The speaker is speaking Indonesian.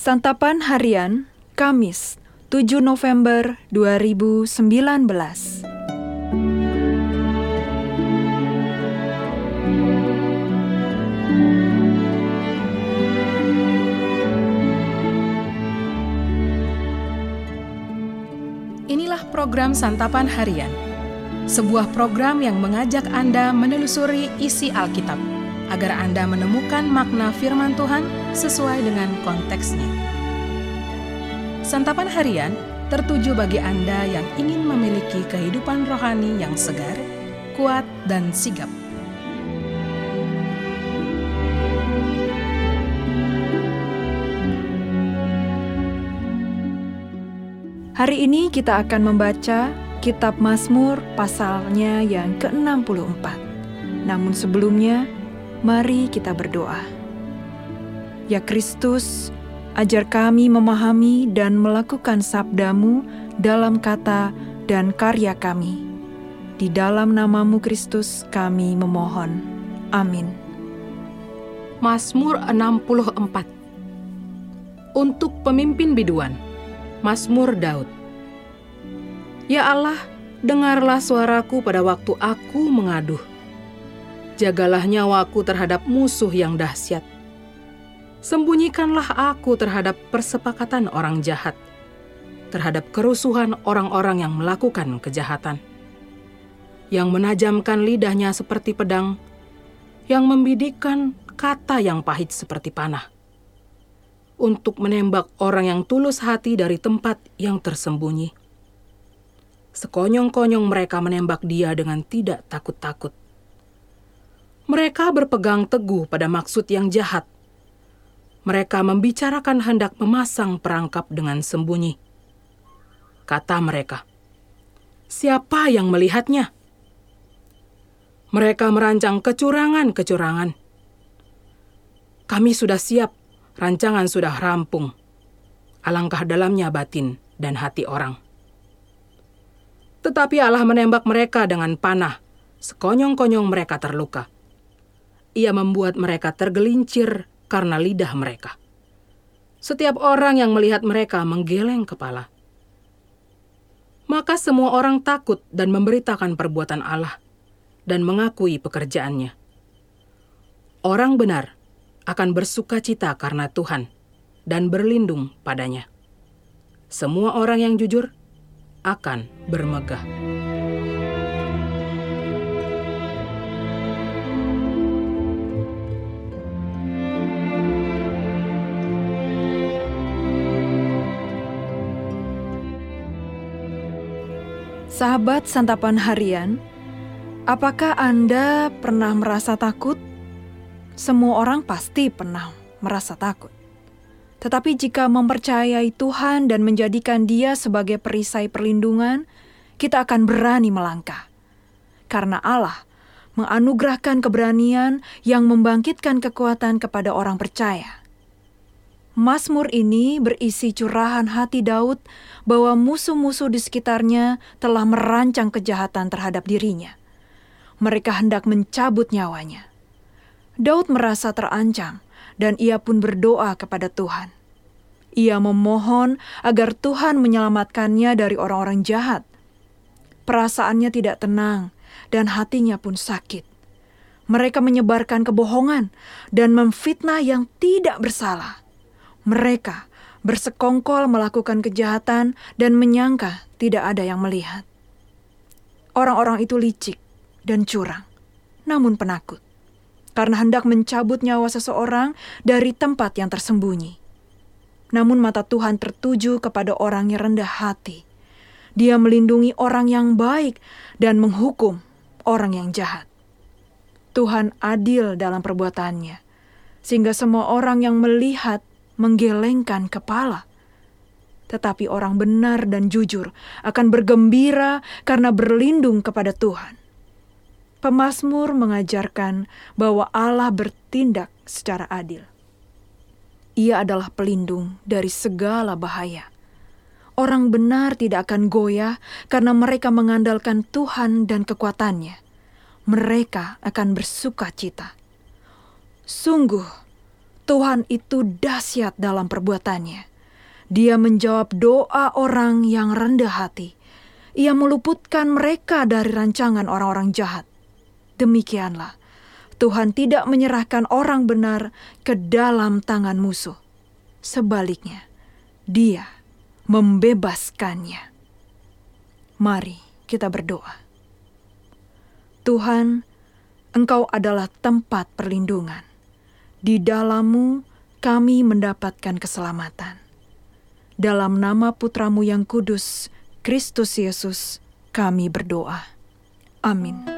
Santapan Harian Kamis 7 November 2019 Inilah program Santapan Harian Sebuah program yang mengajak Anda menelusuri isi Alkitab agar Anda menemukan makna firman Tuhan sesuai dengan konteksnya. Santapan harian tertuju bagi Anda yang ingin memiliki kehidupan rohani yang segar, kuat, dan sigap. Hari ini kita akan membaca Kitab Mazmur pasalnya yang ke-64. Namun sebelumnya, mari kita berdoa. Ya Kristus, ajar kami memahami dan melakukan sabdamu dalam kata dan karya kami. Di dalam namamu Kristus kami memohon. Amin. Mazmur 64 Untuk pemimpin biduan, Mazmur Daud Ya Allah, dengarlah suaraku pada waktu aku mengaduh. Jagalah nyawaku terhadap musuh yang dahsyat. Sembunyikanlah aku terhadap persepakatan orang jahat, terhadap kerusuhan orang-orang yang melakukan kejahatan, yang menajamkan lidahnya seperti pedang, yang membidikkan kata yang pahit seperti panah, untuk menembak orang yang tulus hati dari tempat yang tersembunyi Sekonyong-konyong mereka menembak dia dengan tidak takut-takut. Mereka berpegang teguh pada maksud yang jahat. Mereka membicarakan hendak memasang perangkap dengan sembunyi. Kata mereka, "Siapa yang melihatnya?" Mereka merancang kecurangan-kecurangan. Kami sudah siap, rancangan sudah rampung. Alangkah dalamnya batin dan hati orang. Tetapi Allah menembak mereka dengan panah. Sekonyong-konyong mereka terluka. Ia membuat mereka tergelincir karena lidah mereka. Setiap orang yang melihat mereka menggeleng kepala. Maka semua orang takut dan memberitakan perbuatan Allah dan mengakui pekerjaannya. Orang benar akan bersuka cita karena Tuhan dan berlindung padanya. Semua orang yang jujur akan bermegah. Sahabat santapan harian, apakah Anda pernah merasa takut? Semua orang pasti pernah merasa takut. Tetapi jika mempercayai Tuhan dan menjadikan Dia sebagai perisai perlindungan, kita akan berani melangkah. Karena Allah menganugerahkan keberanian yang membangkitkan kekuatan kepada orang percaya. Mazmur ini berisi curahan hati Daud bahwa musuh-musuh di sekitarnya telah merancang kejahatan terhadap dirinya. Mereka hendak mencabut nyawanya. Daud merasa terancam dan ia pun berdoa kepada Tuhan. Ia memohon agar Tuhan menyelamatkannya dari orang-orang jahat. Perasaannya tidak tenang dan hatinya pun sakit. Mereka menyebarkan kebohongan dan memfitnah yang tidak bersalah. Mereka bersekongkol melakukan kejahatan dan menyangka tidak ada yang melihat. Orang-orang itu licik dan curang, namun penakut karena hendak mencabut nyawa seseorang dari tempat yang tersembunyi. Namun mata Tuhan tertuju kepada orang yang rendah hati. Dia melindungi orang yang baik dan menghukum orang yang jahat. Tuhan adil dalam perbuatannya, sehingga semua orang yang melihat menggelengkan kepala. Tetapi orang benar dan jujur akan bergembira karena berlindung kepada Tuhan. Pemasmur mengajarkan bahwa Allah bertindak secara adil. Ia adalah pelindung dari segala bahaya. Orang benar tidak akan goyah karena mereka mengandalkan Tuhan dan kekuatannya. Mereka akan bersuka cita. Sungguh, Tuhan itu dahsyat dalam perbuatannya. Dia menjawab doa orang yang rendah hati. Ia meluputkan mereka dari rancangan orang-orang jahat. Demikianlah, Tuhan tidak menyerahkan orang benar ke dalam tangan musuh. Sebaliknya, Dia membebaskannya. Mari kita berdoa. Tuhan, Engkau adalah tempat perlindungan. Di dalammu kami mendapatkan keselamatan. Dalam nama Putramu yang kudus, Kristus Yesus, kami berdoa. Amin.